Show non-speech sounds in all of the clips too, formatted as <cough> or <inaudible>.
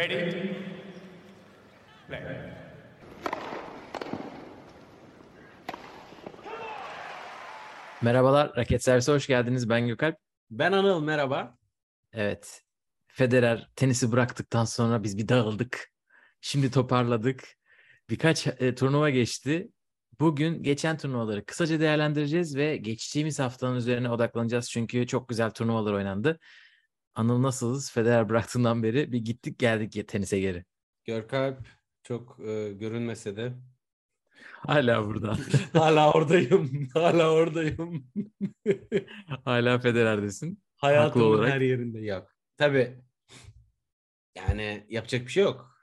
Ready? Play. Merhabalar, Raket Servise hoş geldiniz. Ben Gökalp. Ben Anıl merhaba. Evet, Federer tenisi bıraktıktan sonra biz bir dağıldık. Şimdi toparladık. Birkaç e, turnuva geçti. Bugün geçen turnuvaları kısaca değerlendireceğiz ve geçtiğimiz haftanın üzerine odaklanacağız. Çünkü çok güzel turnuvalar oynandı. Anıl nasılsınız? Federer bıraktığından beri bir gittik geldik ya tenise geri. Görkalp çok e, görünmese de Hala burada. <laughs> hala oradayım. Hala oradayım. <laughs> Hala Federer'desin. Hayatımın olarak. her yerinde yok. Tabii yani yapacak bir şey yok.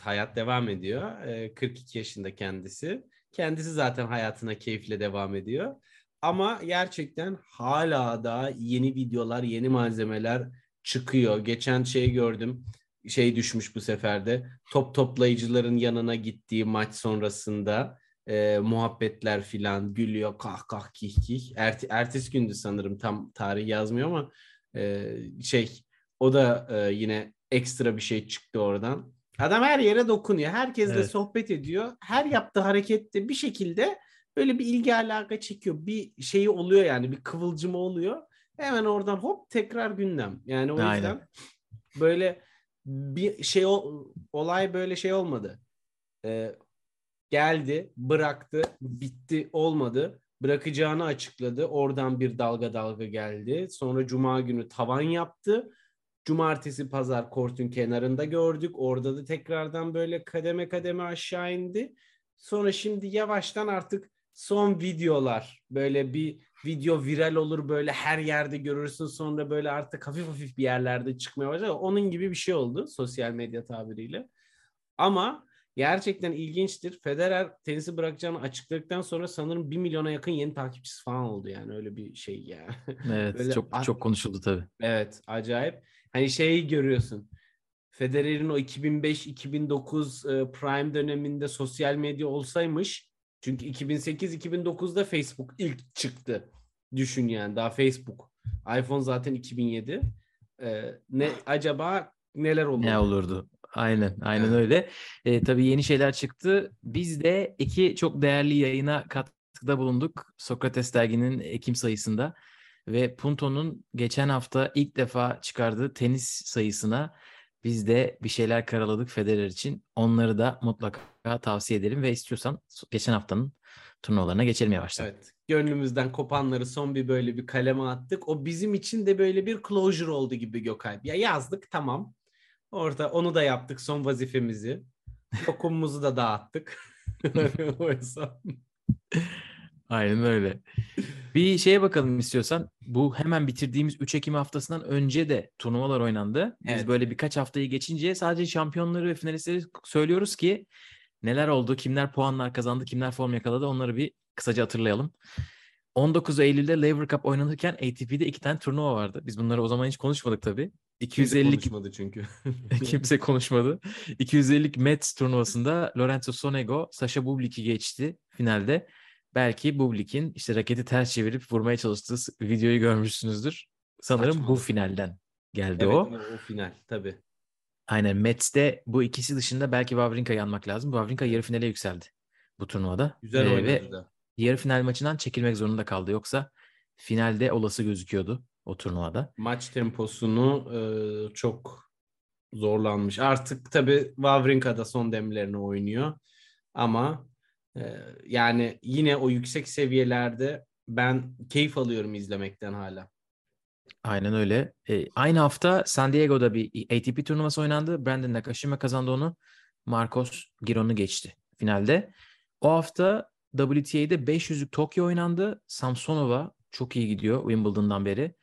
Hayat devam ediyor. E, 42 yaşında kendisi. Kendisi zaten hayatına keyifle devam ediyor. Ama gerçekten hala da yeni videolar, yeni malzemeler çıkıyor. Geçen şey gördüm. Şey düşmüş bu seferde. Top toplayıcıların yanına gittiği maç sonrasında e, muhabbetler filan gülüyor kah kah kih kih. Erte, ertesi gündü sanırım tam tarih yazmıyor ama e, şey o da e, yine ekstra bir şey çıktı oradan. Adam her yere dokunuyor. Herkesle Evet. sohbet ediyor. Her yaptığı harekette bir şekilde böyle bir ilgi alaka çekiyor. Bir şeyi oluyor yani bir kıvılcımı oluyor. Hemen oradan hop tekrar gündem. Yani o Aynen. yüzden böyle bir şey ol- olay böyle şey olmadı. Ee, geldi, bıraktı, bitti, olmadı. Bırakacağını açıkladı. Oradan bir dalga dalga geldi. Sonra cuma günü tavan yaptı. Cumartesi pazar kortun kenarında gördük. Orada da tekrardan böyle kademe kademe aşağı indi. Sonra şimdi yavaştan artık son videolar böyle bir video viral olur böyle her yerde görürsün sonra böyle artık hafif hafif bir yerlerde çıkmaya başlar. Onun gibi bir şey oldu sosyal medya tabiriyle. Ama gerçekten ilginçtir. Federer tenisi bırakacağını açıkladıktan sonra sanırım 1 milyona yakın yeni takipçisi falan oldu yani öyle bir şey ya. <laughs> Evet, Böyle çok çok konuşuldu tabii. Evet, acayip. Hani şeyi görüyorsun. Federer'in o 2005-2009 e, prime döneminde sosyal medya olsaymış. Çünkü 2008-2009'da Facebook ilk çıktı. Düşün yani daha Facebook. iPhone zaten 2007. E, ne acaba neler olur? Ne olurdu? Aynen, aynen Evet. öyle. E, tabii yeni şeyler çıktı. Biz de iki çok değerli yayına katkıda bulunduk. Sokrates derginin Ekim sayısında ve Punto'nun geçen hafta ilk defa çıkardığı tenis sayısına biz de bir şeyler karaladık Federer için. Onları da mutlaka tavsiye edelim ve istiyorsan geçen haftanın turnuvalarına geçelim yavaştan. Evet. Gönlümüzden kopanları son bir böyle bir kaleme attık. O bizim için de böyle bir closure oldu gibi Gökalp. Ya yazdık tamam. Orada onu da yaptık son vazifemizi. <laughs> Lokumumuzu da dağıttık. <laughs> o hesap. Aynen öyle. Bir şeye bakalım istiyorsan. Bu hemen bitirdiğimiz 3 Ekim haftasından önce de turnuvalar oynandı. Biz Evet. böyle birkaç haftayı geçince sadece şampiyonları ve finalistleri söylüyoruz ki neler oldu, kimler puanlar kazandı, kimler form yakaladı onları bir kısaca hatırlayalım. 19 Eylül'de Lever Cup oynanırken ATP'de iki tane turnuva vardı. Biz bunları o zaman hiç konuşmadık tabii. Kimse 250 konuşmadı çünkü. <laughs> Kimse konuşmadı. 250'lik Mets turnuvasında Lorenzo Sonego Sasha Bublik'i geçti finalde. Belki Bublik'in işte raketi ters çevirip vurmaya çalıştığı videoyu görmüşsünüzdür. Sanırım bu Saçmalık. finalden geldi evet, o. o. o final tabii. Aynen Mets'te bu ikisi dışında belki Wawrinka'yı anmak lazım. Wawrinka yarı finale yükseldi bu turnuvada. Güzel Ee, ve da. yarı final maçından çekilmek zorunda kaldı. Yoksa finalde olası gözüküyordu o turnuvada. Maç temposunu e, çok zorlanmış. Artık tabii Wawrinka da son demlerini oynuyor. Ama e, yani yine o yüksek seviyelerde ben keyif alıyorum izlemekten hala. Aynen öyle. E, aynı hafta San Diego'da bir ATP turnuvası oynandı. Brandon Nakashima kazandı onu. Marcos Giron'u geçti finalde. O hafta WTA'de 500'lük Tokyo oynandı. Samsonova çok iyi gidiyor Wimbledon'dan beri.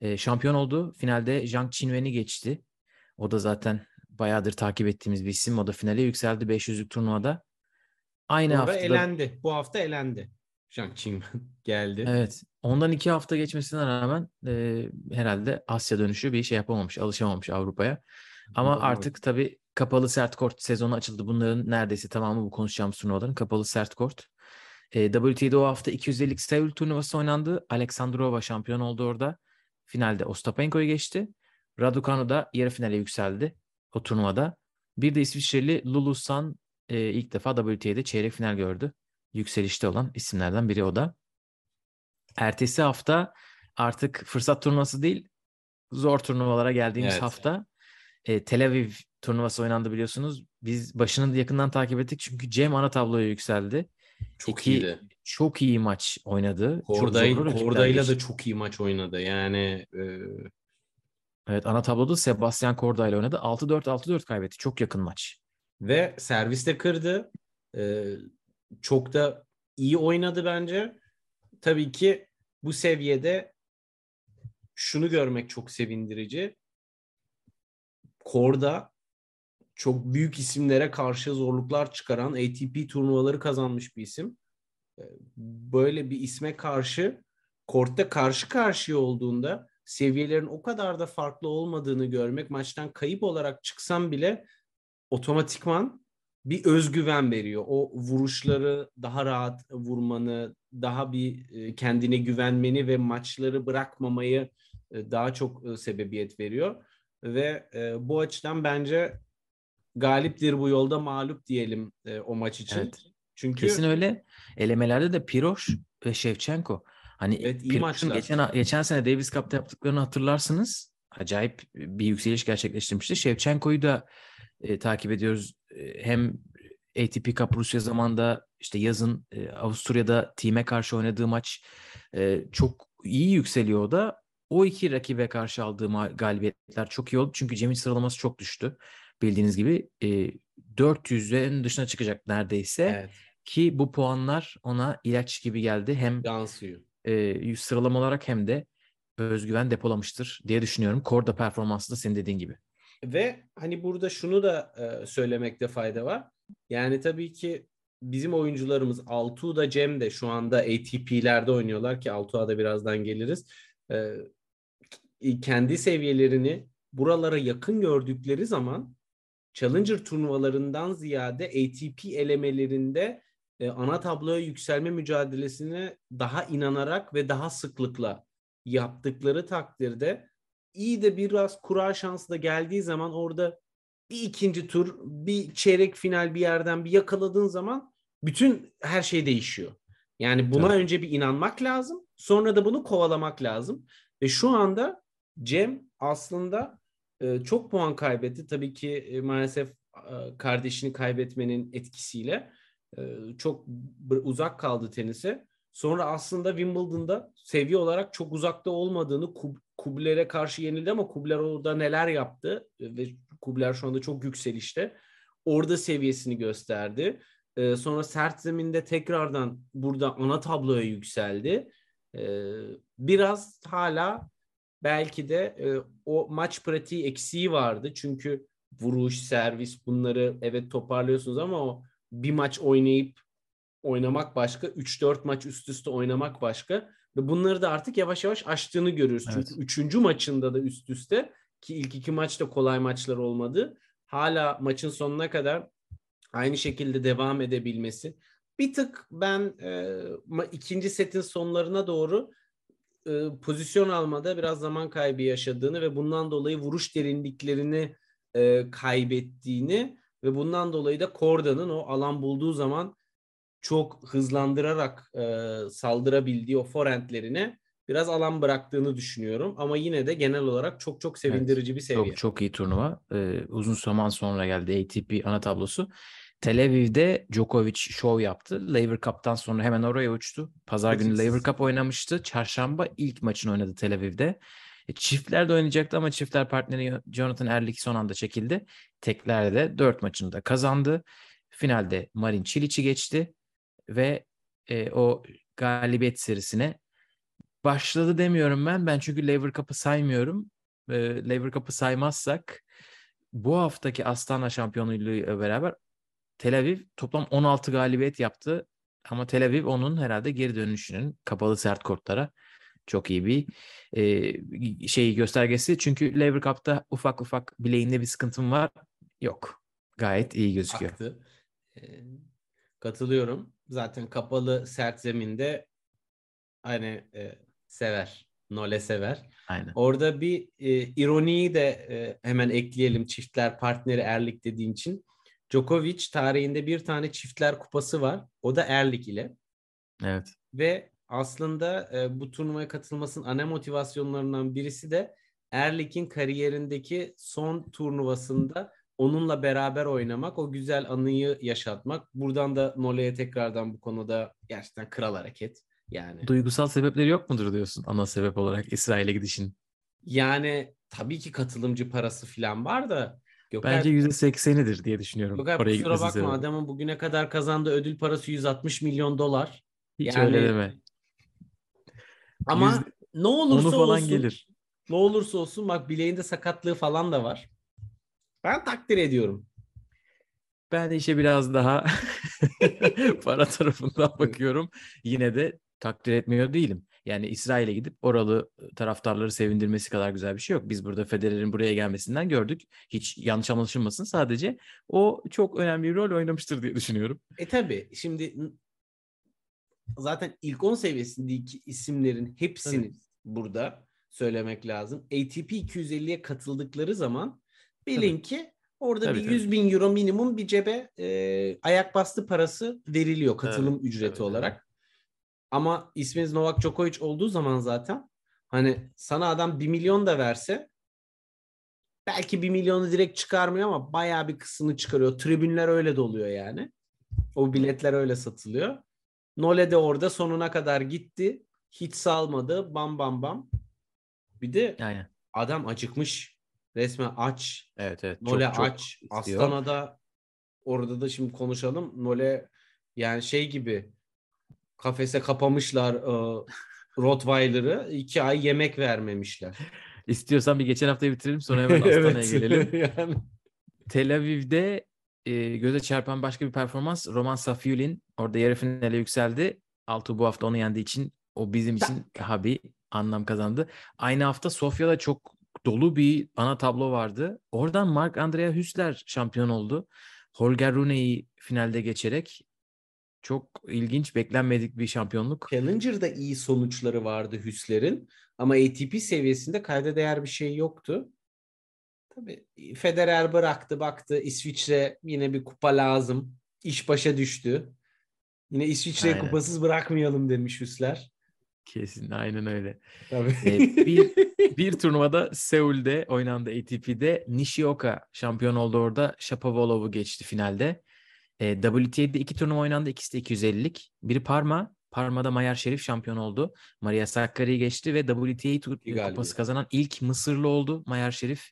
E, şampiyon oldu. Finalde Zhang Qinwen'i geçti. O da zaten bayağıdır takip ettiğimiz bir isim. O da finale yükseldi 500'lük turnuvada. Aynı Sonra haftada elendi. Bu hafta elendi. Zhang Qinwen <laughs> geldi. Evet. Ondan iki hafta geçmesine rağmen e, herhalde Asya dönüşü bir şey yapamamış, alışamamış Avrupa'ya. Ama Doğru. artık tabii kapalı sert kort sezonu açıldı. Bunların neredeyse tamamı bu konuşacağımız turnuvaların kapalı sert kort. E, WTA'de o hafta 250'lik Seul turnuvası oynandı. Aleksandrova şampiyon oldu orada. Finalde Ostapenko'yu geçti. Raducanu da yarı finale yükseldi. o turnuvada. Bir de İsviçreli Lulu San e, ilk defa WTA'de çeyrek final gördü. Yükselişte olan isimlerden biri o da. Ertesi hafta artık fırsat turnuvası değil zor turnuvalara geldiğimiz Evet. hafta e, Tel Aviv turnuvası oynandı biliyorsunuz. Biz başını da yakından takip ettik çünkü Cem ana tabloya yükseldi. Çok İki iyiydi. Çok iyi maç oynadı. Korday, Korday'la da çok iyi maç oynadı. Yani e, Evet ana tabloda Sebastian Korda ile oynadı. 6-4 6-4 kaybetti. Çok yakın maç. ve serviste kırdı. E, çok da iyi oynadı bence. Tabii ki bu seviyede şunu görmek çok sevindirici. Korda çok büyük isimlere karşı zorluklar çıkaran ATP turnuvaları kazanmış bir isim. Ee, Böyle bir isme karşı kortta karşı karşıya olduğunda seviyelerin o kadar da farklı olmadığını görmek maçtan kayıp olarak çıksam bile otomatikman bir özgüven veriyor. O vuruşları daha rahat vurmanı, daha bir e, kendine güvenmeni ve maçları bırakmamayı e, daha çok e, sebebiyet veriyor. Ve bu açıdan bence galiptir bu yolda mağlup diyelim o maç için. Evet. Çünkü Kesin öyle. Elemelerde de Piroş ve Shevchenko. Hani Evet, iyi maçlar. geçen geçen sene Davis Cup'ta yaptıklarını hatırlarsınız. Acayip bir yükseliş gerçekleştirmişti. Shevchenko'yu da e, takip ediyoruz. E, hem ATP Cup Rusya zamanında işte yazın e, Avusturya'da team'e karşı oynadığı maç e, çok iyi yükseliyor o da. O iki rakibe karşı aldığı galibiyetler çok iyi oldu. Çünkü Cem'in sıralaması çok düştü. Bildiğiniz gibi e, 400'lerin dışına çıkacak neredeyse. evet, Ki bu puanlar ona ilaç gibi geldi. Hem yansıyor. e, sıralama olarak hem de özgüven depolamıştır diye düşünüyorum. Korda performansı da senin dediğin gibi. Ve hani burada şunu da e, söylemekte fayda var. Yani tabii ki bizim oyuncularımız Altuğ Cem de şu anda ATP'lerde oynuyorlar ki Altuğ'a da birazdan geliriz. E, kendi seviyelerini buralara yakın gördükleri zaman Challenger turnuvalarından ziyade ATP elemelerinde e, ana tabloya yükselme mücadelesine daha inanarak ve daha sıklıkla yaptıkları takdirde iyi de biraz kura şansı da geldiği zaman orada bir ikinci tur, bir çeyrek final bir yerden bir yakaladığın zaman bütün her şey değişiyor. Yani buna Tabii. önce bir inanmak lazım. Sonra da bunu kovalamak lazım. Ve şu anda Cem aslında e, çok puan kaybetti. Tabii ki e, maalesef e, kardeşini kaybetmenin etkisiyle e, çok uzak kaldı tenise. Sonra aslında Wimbledon'da seviye olarak çok uzakta olmadığını Kub- Kubler'e karşı yenildi ama Kubler orada neler yaptı ve Kubler şu anda çok yükselişte. Orada seviyesini gösterdi. E, sonra sert zeminde tekrardan burada ana tabloya yükseldi. E, biraz hala belki de e, o maç pratiği eksiği vardı. Çünkü vuruş, servis bunları evet toparlıyorsunuz ama o bir maç oynayıp oynamak başka, 3-4 maç üst üste oynamak başka ve bunları da artık yavaş yavaş aştığını görüyoruz. Evet. Çünkü üçüncü maçında da üst üste ki ilk iki maç da kolay maçlar olmadı. Hala maçın sonuna kadar aynı şekilde devam edebilmesi. Bir tık ben e, ikinci setin sonlarına doğru e, pozisyon almada biraz zaman kaybı yaşadığını ve bundan dolayı vuruş derinliklerini e, kaybettiğini ve bundan dolayı da Korda'nın o alan bulduğu zaman çok hızlandırarak e, saldırabildiği o forentlerine biraz alan bıraktığını düşünüyorum. Ama yine de genel olarak çok çok sevindirici bir seviye. Çok çok iyi turnuva. Ee, uzun zaman sonra geldi ATP ana tablosu. Tel Aviv'de Djokovic şov yaptı. Laver Cup'tan sonra hemen oraya uçtu. Pazar günü Etkisiz. Laver Cup oynamıştı. Çarşamba ilk maçını oynadı Tel Aviv'de. E, çiftler de oynayacaktı ama çiftler partneri Jonathan Erlich son anda çekildi. Teklerde 4 maçını da kazandı. Finalde Marin Çiliç'i geçti ve e, o galibiyet serisine başladı demiyorum ben. Ben çünkü Laver Cup'ı saymıyorum. E, Laver Cup'ı saymazsak bu haftaki Astana şampiyonluğuyla beraber Tel Aviv toplam 16 galibiyet yaptı. Ama Tel Aviv onun herhalde geri dönüşünün kapalı sert kortlara çok iyi bir e, şey göstergesi. Çünkü Laver Cup'ta ufak ufak bileğinde bir sıkıntım var. Yok. Gayet iyi gözüküyor. Aktı. Ee, katılıyorum. Zaten kapalı sert zeminde hani e, sever. Nole sever. Aynen. Orada bir e, ironiyi de e, hemen ekleyelim çiftler partneri Erlik dediğin için. Djokovic tarihinde bir tane çiftler kupası var. O da Erlik ile. Evet. Ve aslında e, bu turnuvaya katılmasının ana motivasyonlarından birisi de Erlik'in kariyerindeki son turnuvasında onunla beraber oynamak, o güzel anıyı yaşatmak. Buradan da Nole'ye tekrardan bu konuda gerçekten kral hareket. Yani Duygusal sebepleri yok mudur diyorsun ana sebep olarak İsrail'e gidişin? yani tabii ki katılımcı parası falan var da Gökhan, Bence %80'idir diye düşünüyorum. Gökhan Oraya kusura bakma sebebi. adamın bugüne kadar kazandığı ödül parası 160 milyon dolar. Hiç yani- öyle deme. Ama Yüzde- ne olursa Onu falan olsun gelir. ne olursa olsun bak bileğinde sakatlığı falan da var. Ben takdir ediyorum. Ben de işe biraz daha <laughs> para tarafından bakıyorum. Yine de takdir etmiyor değilim. Yani İsrail'e gidip oralı taraftarları sevindirmesi kadar güzel bir şey yok. Biz burada Federer'in buraya gelmesinden gördük. Hiç yanlış anlaşılmasın. Sadece o çok önemli bir rol oynamıştır diye düşünüyorum. E tabi şimdi zaten ilk 10 seviyesindeki isimlerin hepsini burada söylemek lazım. ATP 250'ye katıldıkları zaman bilin ki orada Tabii, bir tabii. 100 bin euro minimum bir cebe e, ayak bastı parası veriliyor katılım Evet, ücreti tabii, olarak. Ama isminiz Novak Djokovic olduğu zaman zaten hani sana adam 1 milyon da verse belki 1 milyonu direkt çıkarmıyor ama bayağı bir kısmını çıkarıyor. Tribünler öyle doluyor yani. O biletler öyle satılıyor. Nole de orada sonuna kadar gitti. Hiç salmadı. Bam bam bam. Bir de Yani adam acıkmış. Resmen aç. evet evet. Nole çok, çok aç. istiyor. Astana'da orada da şimdi konuşalım. Nole yani şey gibi kafese kapamışlar e, <laughs> Rottweiler'ı. iki ay yemek vermemişler. <laughs> İstiyorsan bir geçen haftayı bitirelim sonra hemen <laughs> Astana'ya Evet. gelelim. yani. Tel Aviv'de e, göze çarpan başka bir performans Roman Safiulin orada yarı finale yükseldi. Altı bu hafta onu yendiği için o bizim için daha bir anlam kazandı. Aynı hafta Sofya'da çok dolu bir ana tablo vardı. Oradan Mark Andrea Hüsler şampiyon oldu. Holger Rune'yi finalde geçerek çok ilginç, beklenmedik bir şampiyonluk. Challenger'da iyi sonuçları vardı Hüsler'in ama ATP seviyesinde kayda değer bir şey yoktu. Tabii Federer bıraktı baktı İsviçre yine bir kupa lazım. İş başa düştü. Yine İsviçre'yi kupasız bırakmayalım demiş Hüsler. Kesin, aynen öyle. Tabii. Ee, bir- <laughs> Bir turnuvada Seul'de oynandı ATP'de. Nishioka şampiyon oldu orada. Shapovalov'u geçti finalde. E, WTA'de iki turnuva oynandı. İkisi de 250'lik. Biri Parma. Parma'da Mayar Şerif şampiyon oldu. Maria Sakkari'yi geçti ve WTA galibiyet. kupası kazanan ilk Mısırlı oldu Mayar Şerif.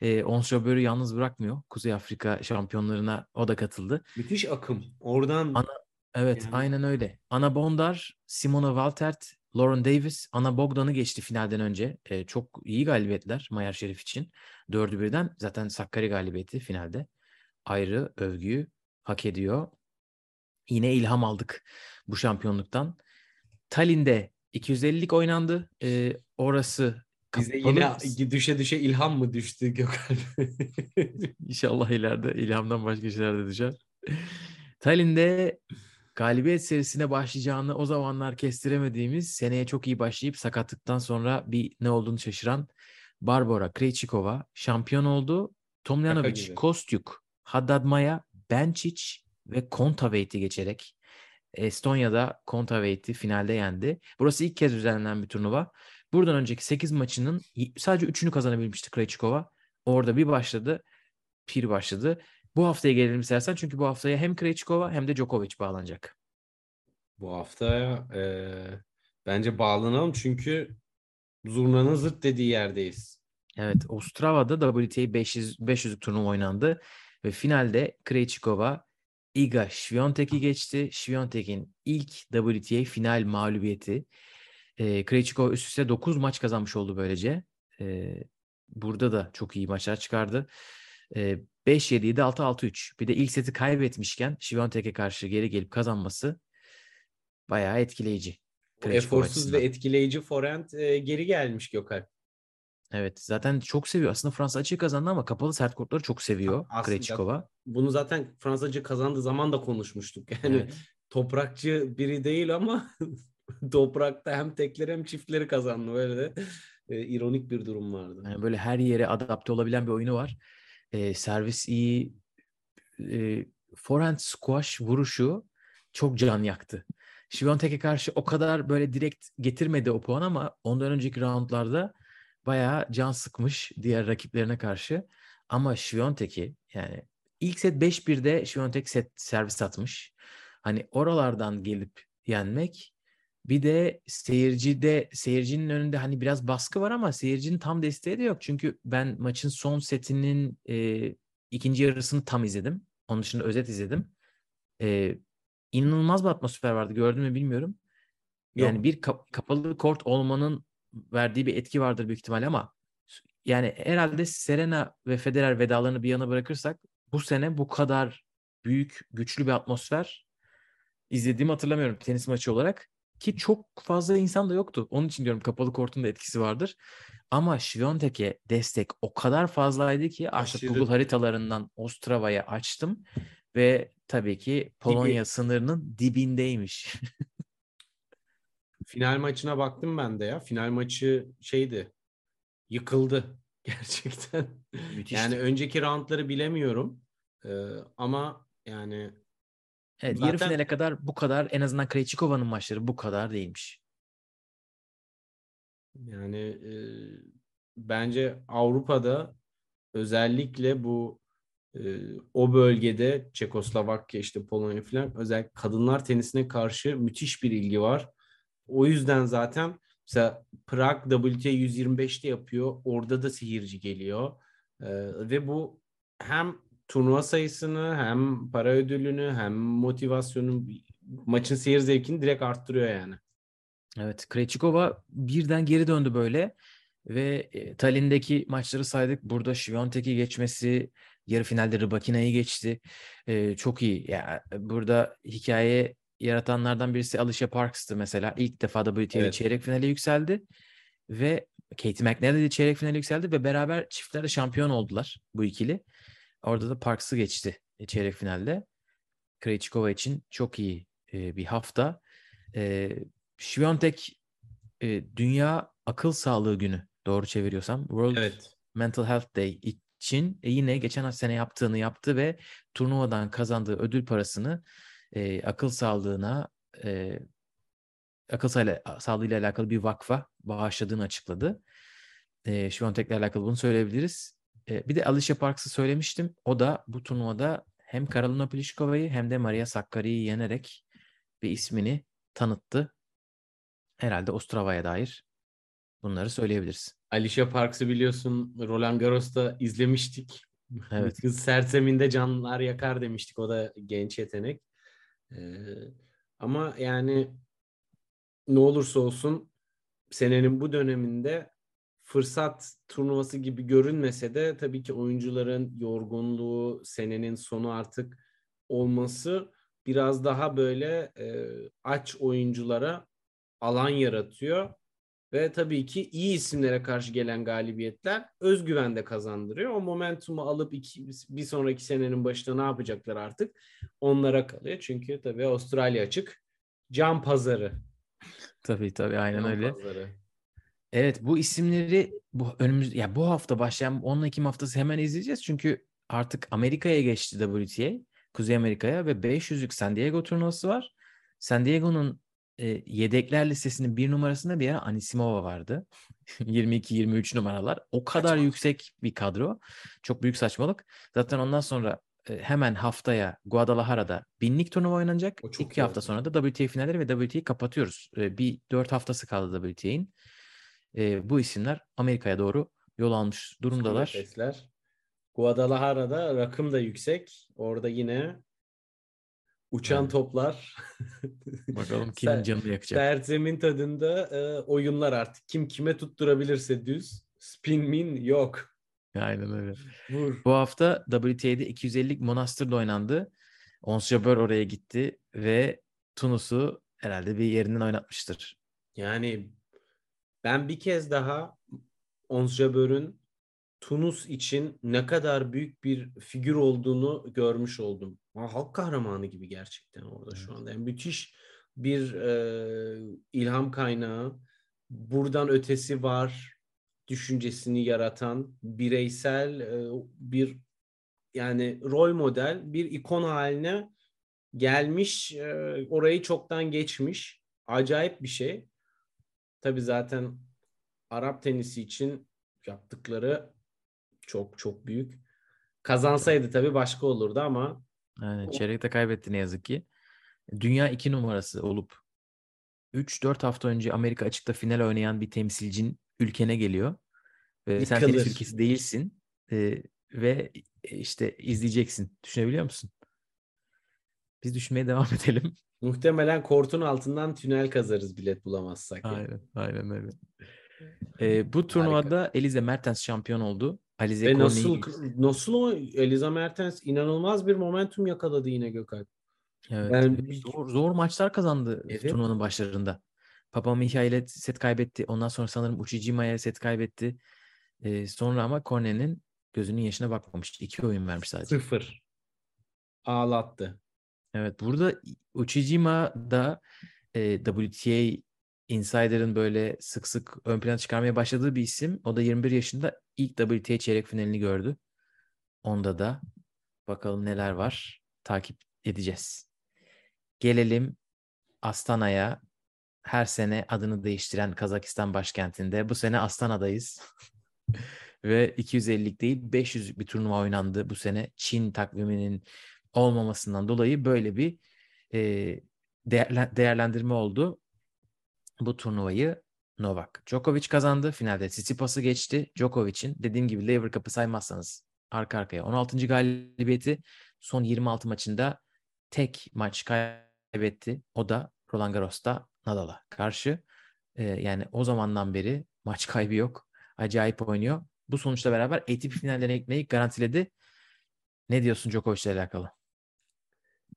E, Ons Jabeur'ü yalnız bırakmıyor. Kuzey Afrika şampiyonlarına o da katıldı. Müthiş akım. Oradan Ana- Evet Yani- aynen öyle. Ana Bondar, Simona Waltert, Lauren Davis, Ana Bogdan'ı geçti finalden önce. Ee, çok iyi galibiyetler Mayer Şerif için. Dördü birden zaten Sakkari galibiyeti finalde. Ayrı övgüyü hak ediyor. Yine ilham aldık bu şampiyonluktan. Tallinn'de 250'lik oynandı. Ee, orası bize yine düşe düşe ilham mı düştü Gökhan? <laughs> İnşallah ileride ilhamdan başka şeyler de düşer. Tallinn'de galibiyet serisine başlayacağını o zamanlar kestiremediğimiz seneye çok iyi başlayıp sakatlıktan sonra bir ne olduğunu şaşıran Barbara Krejcikova şampiyon oldu. Tomljanovic. Kostyuk, Haddad Maya, Benčić ve Kontaveit geçerek Estonya'da Kontaveit'i finalde yendi. Burası ilk kez düzenlenen bir turnuva. Buradan önceki 8 maçının sadece 3'ünü kazanabilmişti Krejcikova. Orada bir başladı, pir başladı. Bu haftaya gelelim istersen çünkü bu haftaya hem Krejcikova hem de Djokovic bağlanacak. Bu haftaya e, bence bağlanalım çünkü zurnanın zırt dediği yerdeyiz. Evet, Ostrava'da WTA 500 500'lük turnuva oynandı ve finalde Krejcikova Iga Świątek'i geçti. Świątek'in ilk WTA final mağlubiyeti. E, Krejcikova üst üste 9 maç kazanmış oldu böylece. E, burada da çok iyi maçlar çıkardı. E, 5-7'ydi 6-6-3. Bir de ilk seti kaybetmişken Świątek'e karşı geri gelip kazanması bayağı etkileyici. Eforsuz ve etkileyici forehand e, geri gelmiş Gökhan. Evet zaten çok seviyor. Aslında Fransa açığı kazandı ama kapalı sert kortları çok seviyor Krejcikova. Bunu zaten Fransacı kazandığı zaman da konuşmuştuk. Yani Evet. toprakçı biri değil ama <laughs> toprakta hem tekleri hem çiftleri kazandı. Böyle de e, ironik bir durum vardı. Yani böyle her yere adapte olabilen bir oyunu var. Ee, servis iyi. E, forehand squash vuruşu çok can yaktı. Şiviyontek'e karşı o kadar böyle direkt getirmedi o puan ama ondan önceki roundlarda bayağı can sıkmış diğer rakiplerine karşı. Ama Şiviyontek'i yani ilk set 5-1'de Şiviyontek set servis atmış. Hani oralardan gelip yenmek bir de seyircide seyircinin önünde hani biraz baskı var ama seyircinin tam desteği de yok. Çünkü ben maçın son setinin e, ikinci yarısını tam izledim. Onun dışında özet izledim. E, inanılmaz bir atmosfer vardı. Gördün mü bilmiyorum. Yani Yok. bir kap- kapalı kort olmanın verdiği bir etki vardır büyük ihtimalle ama yani herhalde Serena ve Federer vedalarını bir yana bırakırsak bu sene bu kadar büyük, güçlü bir atmosfer izlediğimi hatırlamıyorum tenis maçı olarak. Ki çok fazla insan da yoktu. Onun için diyorum kapalı kortun da etkisi vardır. Ama Świątek'e destek o kadar fazlaydı ki artık Aşırı. Google haritalarından Ostrava'ya açtım ve tabii ki Polonya sınırının dibindeymiş. <laughs> Final maçına baktım ben de ya. Final maçı şeydi. Yıkıldı <laughs> gerçekten. Müthişti. Yani önceki roundları bilemiyorum. Ee, ama yani Evet, yarı Zaten- finale kadar bu kadar en azından Krejcikova'nın maçları bu kadar değilmiş. Yani e, bence Avrupa'da özellikle bu e, o bölgede Çekoslovakya işte Polonya falan özellikle kadınlar tenisine karşı müthiş bir ilgi var. O yüzden zaten mesela Prag WTA 125'te yapıyor. Orada da seyirci geliyor. E, ve bu hem turnuva sayısını hem para ödülünü hem motivasyonu maçın seyir zevkini direkt arttırıyor yani. Evet, Krejcikova birden geri döndü böyle ve e, Tallinn'deki maçları saydık. Burada Świątek'i geçmesi, yarı finalde Rybakina'yı geçti. E, çok iyi. Ya burada hikaye yaratanlardan birisi Alicia Parks'tı mesela. İlk defa WTA Evet. çeyrek finale yükseldi ve Katie McNally de çeyrek finale yükseldi ve beraber çiftlerde şampiyon oldular bu ikili. Orada da Parks'ı geçti e, çeyrek finalde. Krejcikova için çok iyi e, bir hafta. E, Świątek e, Dünya Akıl Sağlığı Günü doğru çeviriyorsam World Evet. Mental Health Day için e, yine geçen sene yaptığını yaptı ve turnuvadan kazandığı ödül parasını e, akıl sağlığına e, akıl sağlığı, sağlığıyla alakalı bir vakfa bağışladığını açıkladı. E, Świątek'le alakalı bunu söyleyebiliriz. E, bir de Alicia Parks'ı söylemiştim. O da bu turnuvada hem Karolina Pliškova'yı hem de Maria Sakkari'yi yenerek bir ismini tanıttı. Herhalde Ostrava'ya dair bunları söyleyebiliriz. Alicia Parks'ı biliyorsun Roland Garros'ta izlemiştik. Evet. <laughs> Kız serseminde canlar yakar demiştik. O da genç yetenek. Ee, ama yani ne olursa olsun senenin bu döneminde fırsat turnuvası gibi görünmese de tabii ki oyuncuların yorgunluğu, senenin sonu artık olması biraz daha böyle e, aç oyunculara alan yaratıyor. Ve tabii ki iyi isimlere karşı gelen galibiyetler özgüven de kazandırıyor. O momentumu alıp iki, bir sonraki senenin başında ne yapacaklar artık onlara kalıyor. Çünkü tabii Avustralya açık. Can pazarı. Tabii tabii aynen Can öyle. pazarı. Evet bu isimleri bu önümüz ya bu hafta başlayan 10 Ekim haftası hemen izleyeceğiz çünkü artık Amerika'ya geçti WTA, Kuzey Amerika'ya ve 500'lük San Diego turnuvası var. San Diego'nun e, yedekler listesinin bir numarasında bir ara Anisimova vardı. <laughs> 22-23 numaralar. O kadar Saçmalık. yüksek bir kadro. Çok büyük saçmalık. Zaten ondan sonra e, hemen haftaya Guadalajara'da binlik turnuva oynanacak. O çok İki hafta sonra da WTA finalleri ve WTA'yı kapatıyoruz. E, bir dört haftası kaldı WTA'nin. E, bu isimler Amerika'ya doğru yol almış durumdalar. Nefesler. Guadalajara'da rakım da yüksek. Orada yine uçan Evet. toplar. <laughs> Bakalım kimin canını yakacak. Serzemin tadında e, oyunlar artık. Kim kime tutturabilirse düz. Spin min yok. Aynen öyle. Vur. Bu hafta WTA'de 250'lik Monastır'da oynandı. Ons Jabeur oraya gitti ve Tunus'u herhalde bir yerinden oynatmıştır. Yani ben bir kez daha Ons Jabeur'ün Tunus için ne kadar büyük bir figür olduğunu görmüş oldum. Ha, halk kahramanı gibi gerçekten orada şu anda. Yani müthiş bir e, ilham kaynağı. Buradan ötesi var düşüncesini yaratan bireysel e, bir yani rol model bir ikon haline gelmiş e, orayı çoktan geçmiş acayip bir şey. Tabi zaten Arap tenisi için yaptıkları çok çok büyük. Kazansaydı tabii başka olurdu ama Aynen, çeyrekte kaybetti ne yazık ki. Dünya iki numarası olup 3-4 hafta önce Amerika açıkta final oynayan bir temsilcin ülkene geliyor. Ve sen tenis ülkesi değilsin. Ee, ve işte izleyeceksin. Düşünebiliyor musun? Biz düşünmeye devam <laughs> edelim. Muhtemelen kortun altından tünel kazarız bilet bulamazsak. yani. Aynen, aynen öyle. <laughs> Ee, bu turnuvada Elize Mertens şampiyon oldu. Alize Ve nasıl nasıl o Eliza Mertens inanılmaz bir momentum yakaladı yine Gökalp. Evet. Yani zor, zor maçlar kazandı Evet. turnuvanın başlarında. Papa Mihail'e set kaybetti. Ondan sonra sanırım Uchijima'ya set kaybetti. Ee, sonra ama Cornet'in gözünün yaşına bakmamıştı. İki oyun vermiş sadece. Sıfır. Ağlattı. Evet burada Uchijima da e, WTA Insider'ın böyle sık sık ön plana çıkarmaya başladığı bir isim. O da 21 yaşında ilk WTA çeyrek finalini gördü. Onda da bakalım neler var. Takip edeceğiz. Gelelim Astana'ya. Her sene adını değiştiren Kazakistan başkentinde. Bu sene Astana'dayız. <laughs> Ve 250'lik değil 500'lük bir turnuva oynandı bu sene. Çin takviminin olmamasından dolayı böyle bir e, değerlen- değerlendirme oldu. Bu turnuvayı Novak Djokovic kazandı. Finalde Tsitsipas'ı geçti. Djokovic'in dediğim gibi Lever Cup'ı saymazsanız arka arkaya 16. galibiyeti son 26 maçında tek maç kaybetti. O da Roland Garros'ta Nadal'a karşı. E, yani o zamandan beri maç kaybı yok. Acayip oynuyor. Bu sonuçla beraber ATP finallerine gitmeyi garantiledi. Ne diyorsun Djokovic'le alakalı?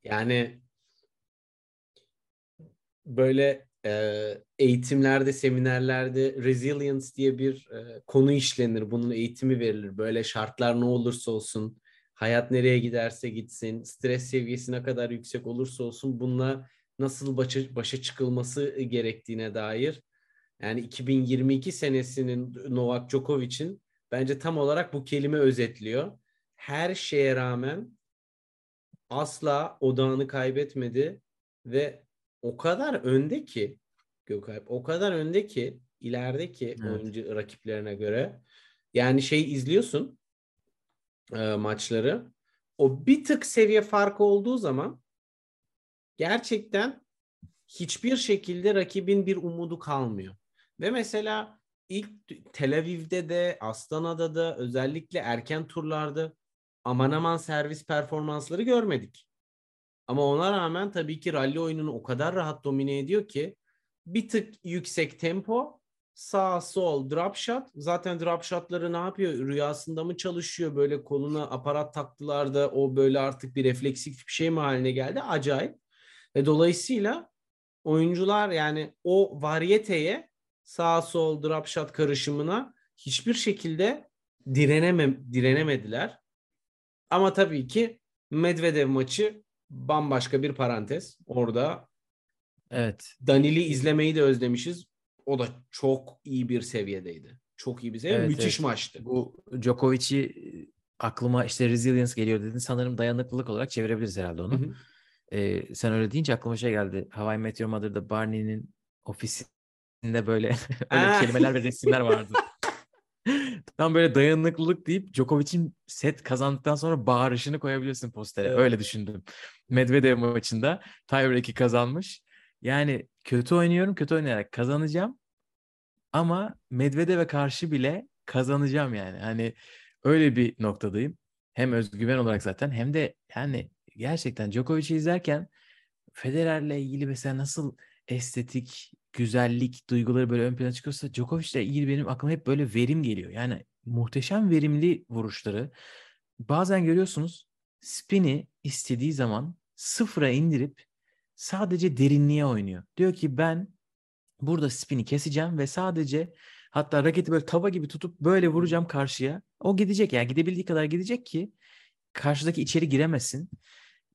Yani böyle e, eğitimlerde, seminerlerde resilience diye bir e, konu işlenir. Bunun eğitimi verilir. Böyle şartlar ne olursa olsun, hayat nereye giderse gitsin, stres seviyesi ne kadar yüksek olursa olsun bununla nasıl başa, başa çıkılması gerektiğine dair. Yani 2022 senesinin Novak Djokovic'in bence tam olarak bu kelime özetliyor. Her şeye rağmen asla odağını kaybetmedi ve o kadar önde ki Gökalp o kadar önde ki ilerideki Evet. oyuncu rakiplerine göre yani şey izliyorsun e, maçları o bir tık seviye farkı olduğu zaman gerçekten hiçbir şekilde rakibin bir umudu kalmıyor. Ve mesela ilk Tel Aviv'de de Astana'da da özellikle erken turlarda aman aman servis performansları görmedik. Ama ona rağmen tabii ki rally oyununu o kadar rahat domine ediyor ki bir tık yüksek tempo, sağ sol drop shot. Zaten drop shotları ne yapıyor? Rüyasında mı çalışıyor? Böyle koluna aparat taktılar da o böyle artık bir refleksif bir şey mi haline geldi? Acayip. Ve dolayısıyla oyuncular yani o varyeteye sağ sol drop shot karışımına hiçbir şekilde direneme, direnemediler. Ama tabii ki Medvedev maçı bambaşka bir parantez. Orada Evet. Danil'i izlemeyi de özlemişiz. O da çok iyi bir seviyedeydi. Çok iyi bir seviye. Evet, Müthiş evet. maçtı. Bu Djokovic'i e, aklıma işte resilience geliyor dedin. Sanırım dayanıklılık olarak çevirebiliriz herhalde onu. Hı hı. Ee, sen öyle deyince aklıma şey geldi. How I Met Your Mother'da Barney'nin ofisinde böyle <laughs> öyle kelimeler ve resimler vardı. <laughs> Tam böyle dayanıklılık deyip Djokovic'in set kazandıktan sonra bağırışını koyabilirsin postere. Evet. Öyle düşündüm. Medvedev maçında tiebreak'i kazanmış. Yani kötü oynuyorum, kötü oynayarak kazanacağım. Ama Medvedev'e karşı bile kazanacağım yani. Hani öyle bir noktadayım. Hem özgüven olarak zaten hem de yani gerçekten Djokovic'i izlerken Federer'le ilgili mesela nasıl estetik, güzellik duyguları böyle ön plana çıkıyorsa Djokovic'le ilgili benim aklıma hep böyle verim geliyor. Yani muhteşem verimli vuruşları. Bazen görüyorsunuz spin'i istediği zaman sıfıra indirip sadece derinliğe oynuyor. Diyor ki ben burada spin'i keseceğim ve sadece hatta raketi böyle tava gibi tutup böyle vuracağım karşıya. O gidecek yani gidebildiği kadar gidecek ki karşıdaki içeri giremesin.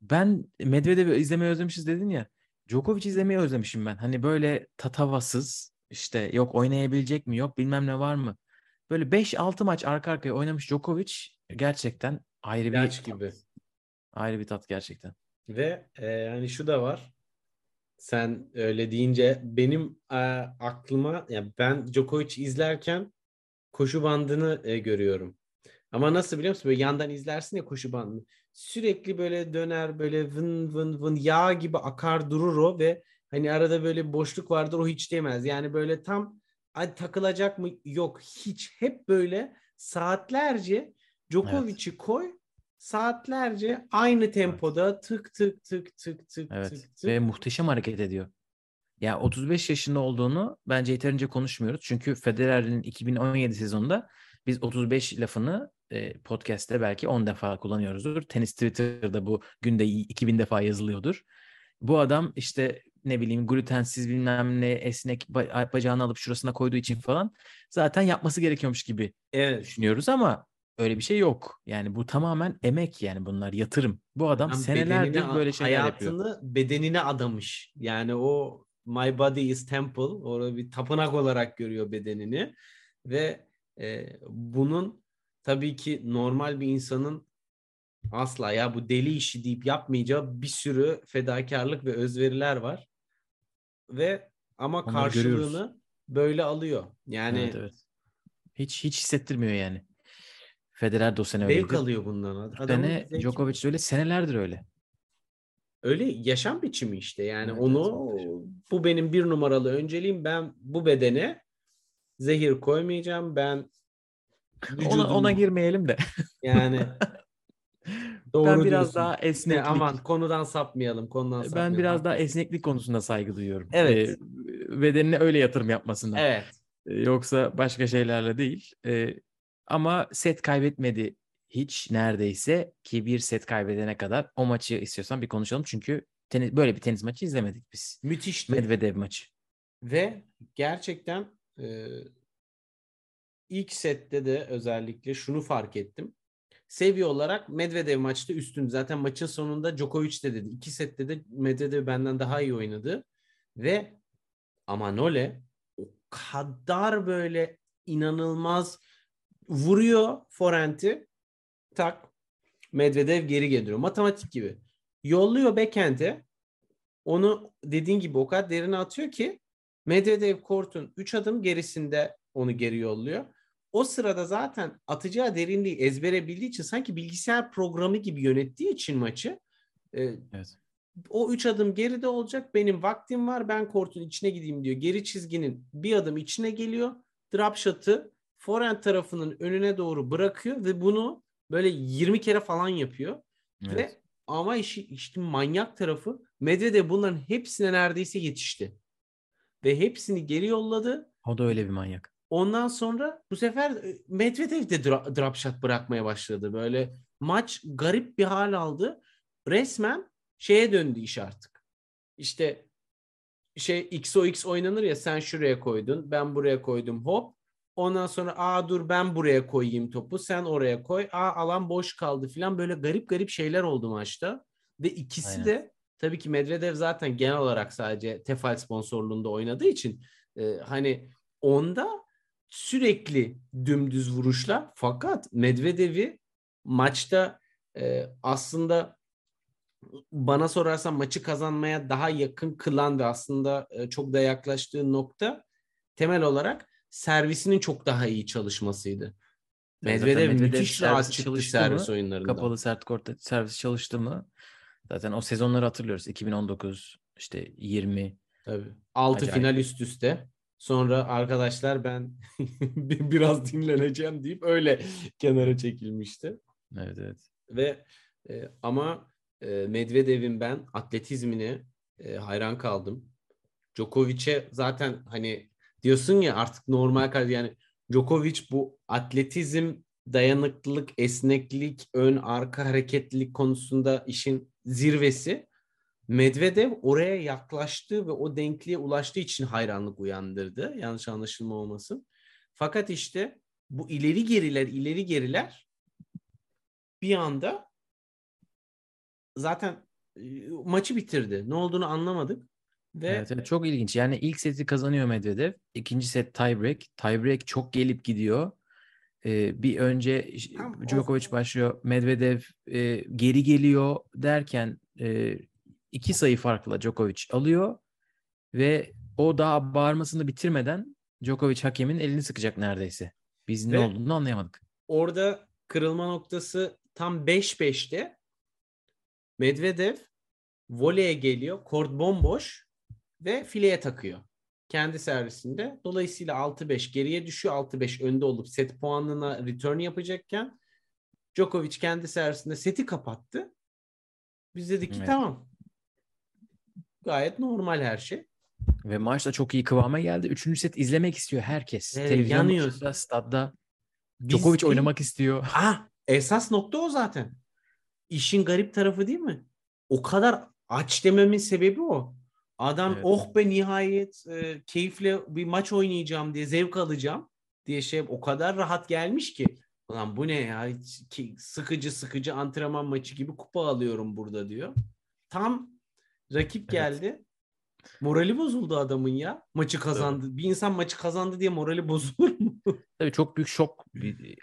Ben Medvedev'i izlemeyi özlemişiz dedin ya. Djokovic izlemeyi özlemişim ben. Hani böyle tatavasız işte yok oynayabilecek mi yok bilmem ne var mı. Böyle 5-6 maç arka arkaya oynamış Djokovic gerçekten ayrı bir İlaç gibi. ayrı bir tat gerçekten. Ve e, yani şu da var. Sen öyle deyince benim e, aklıma yani ben Djokovic izlerken koşu bandını e, görüyorum. Ama nasıl biliyor musun? Böyle yandan izlersin ya koşu bandını. Sürekli böyle döner böyle vın vın vın yağ gibi akar durur o ve hani arada böyle boşluk vardır o hiç demez. Yani böyle tam ay takılacak mı? Yok hiç. Hep böyle saatlerce Djokovic'i koy saatlerce aynı tempoda tık tık tık tık tık Evet. tık tık. Ve muhteşem hareket ediyor. Ya 35 yaşında olduğunu bence yeterince konuşmuyoruz. Çünkü Federer'in 2017 sezonunda biz 35 lafını e, podcast'te belki 10 defa kullanıyoruzdur. Tenis Twitter'da bu günde 2000 defa yazılıyordur. Bu adam işte ne bileyim glutensiz bilmem ne esnek ba- bacağını alıp şurasına koyduğu için falan zaten yapması gerekiyormuş gibi Evet. düşünüyoruz ama öyle bir şey yok. Yani bu tamamen emek yani bunlar yatırım. Bu adam Adam senelerdir bedenine, böyle şeyler yapıyor. hayatını bedenine adamış. Yani o my body is temple. Orada bir tapınak olarak görüyor bedenini. Ve e, bunun tabii ki normal bir insanın asla ya bu deli işi deyip yapmayacağı bir sürü fedakarlık ve özveriler var. Ve ama Onları görüyoruz. karşılığını böyle alıyor. Yani Evet, evet. Hiç hiç hissettirmiyor yani. Federer de o sene zevk öyleydi. alıyor bundan. Bu Adamın sene Djokovic de öyle senelerdir öyle. öyle yaşam biçimi işte. Yani Evet, onu evet, bu benim bir numaralı önceliğim. Ben bu bedene zehir koymayacağım. Ben Ona, ona girmeyelim de. yani <laughs> ben doğru biraz diyorsun. daha Ne, esneklik. aman konudan sapmayalım. Konudan ben sapmayalım. biraz daha esneklik konusunda saygı duyuyorum. Evet. Ee, bedenine öyle yatırım yapmasından. Evet. Ee, Yoksa başka şeylerle değil. Ee, ama set kaybetmedi hiç neredeyse ki bir set kaybedene kadar o maçı istiyorsan bir konuşalım. Çünkü tenis, böyle bir tenis maçı izlemedik biz. Müthişti. Medvedev maçı. Ve gerçekten e, ilk sette de özellikle şunu fark ettim. Seviye olarak Medvedev maçta üstün. Zaten maçın sonunda Djokovic de dedi. İki sette de Medvedev benden daha iyi oynadı. Ve Amanole o kadar böyle inanılmaz vuruyor forehand'i tak Medvedev geri geliyor. Matematik gibi. Yolluyor backhand'e onu dediğin gibi o kadar derine atıyor ki Medvedev kortun 3 adım gerisinde onu geri yolluyor. O sırada zaten atacağı derinliği ezbere bildiği için sanki bilgisayar programı gibi yönettiği için maçı e, Evet. o 3 adım geride olacak. Benim vaktim var. Ben kortun içine gideyim diyor. Geri çizginin bir adım içine geliyor. Drop shot'ı forehand tarafının önüne doğru bırakıyor ve bunu böyle 20 kere falan yapıyor. Evet. Ve ama işi, işte manyak tarafı Medvedev bunların hepsine neredeyse yetişti. Ve hepsini geri yolladı. O da öyle bir manyak. Ondan sonra bu sefer e, Medvedev de dra- drop shot bırakmaya başladı. Böyle maç garip bir hal aldı. Resmen şeye döndü iş artık. İşte şey XOX oynanır ya sen şuraya koydun ben buraya koydum hop. Ondan sonra aa dur ben buraya koyayım topu sen oraya koy. Aa alan boş kaldı filan böyle garip garip şeyler oldu maçta. Ve ikisi Aynen. de tabii ki Medvedev zaten genel olarak sadece Tefal sponsorluğunda oynadığı için e, hani onda sürekli dümdüz vuruşlar fakat Medvedev'i maçta e, aslında bana sorarsan maçı kazanmaya daha yakın kılan ve aslında e, çok da yaklaştığı nokta temel olarak servisinin çok daha iyi çalışmasıydı. Medvedev, Medvedev müthiş rahat servisi çıktı servis mı, oyunlarında. Kapalı sert kortta servis çalıştı mı? Zaten o sezonları hatırlıyoruz. 2019 işte 20 Tabii. 6 Acayip. final üst üste. Sonra arkadaşlar ben <laughs> bir- biraz dinleneceğim deyip öyle kenara çekilmişti. evet evet. Ve e, ama e, Medvedev'in ben atletizmine e, hayran kaldım. Djokovic'e zaten hani diyorsun ya artık normal kar yani Djokovic bu atletizm, dayanıklılık, esneklik, ön arka hareketlilik konusunda işin zirvesi. Medvedev oraya yaklaştığı ve o denkliğe ulaştığı için hayranlık uyandırdı. Yanlış anlaşılma olmasın. Fakat işte bu ileri geriler, ileri geriler bir anda zaten e, maçı bitirdi. Ne olduğunu anlamadık. Ve Evet, evet, çok ilginç. Yani ilk seti kazanıyor Medvedev. İkinci set tiebreak. Tiebreak çok gelip gidiyor. Ee, bir önce Tam Djokovic başlıyor. Medvedev e, geri geliyor derken e, iki sayı farkla Djokovic alıyor ve o daha bağırmasını bitirmeden Djokovic hakemin elini sıkacak neredeyse. Biz ne Ve- olduğunu anlayamadık. orada kırılma noktası tam 5-5'te Medvedev voleye geliyor. Kort bomboş ve fileye takıyor. Kendi servisinde. Dolayısıyla 6-5 geriye düşüyor. 6-5 önde olup set puanına return yapacakken Djokovic kendi servisinde seti kapattı. Biz dedik ki Evet. tamam. Gayet normal her şey. Ve maç da çok iyi kıvama geldi. Üçüncü set izlemek istiyor herkes. Evet, Televizyon başında, stadda. Biz Djokovic değil- oynamak istiyor. <laughs> Ah, esas nokta o zaten. İşin garip tarafı değil mi? O kadar aç dememin sebebi o. Adam Evet. oh be nihayet e, keyifle bir maç oynayacağım diye zevk alacağım diye şey o kadar rahat gelmiş ki. Ulan bu ne ya Hiç ki- sıkıcı sıkıcı antrenman maçı gibi kupa alıyorum burada diyor. Tam rakip geldi. Morali bozuldu adamın ya. Maçı kazandı. Bir insan maçı kazandı diye morali bozulur mu? <laughs> Tabii çok büyük şok.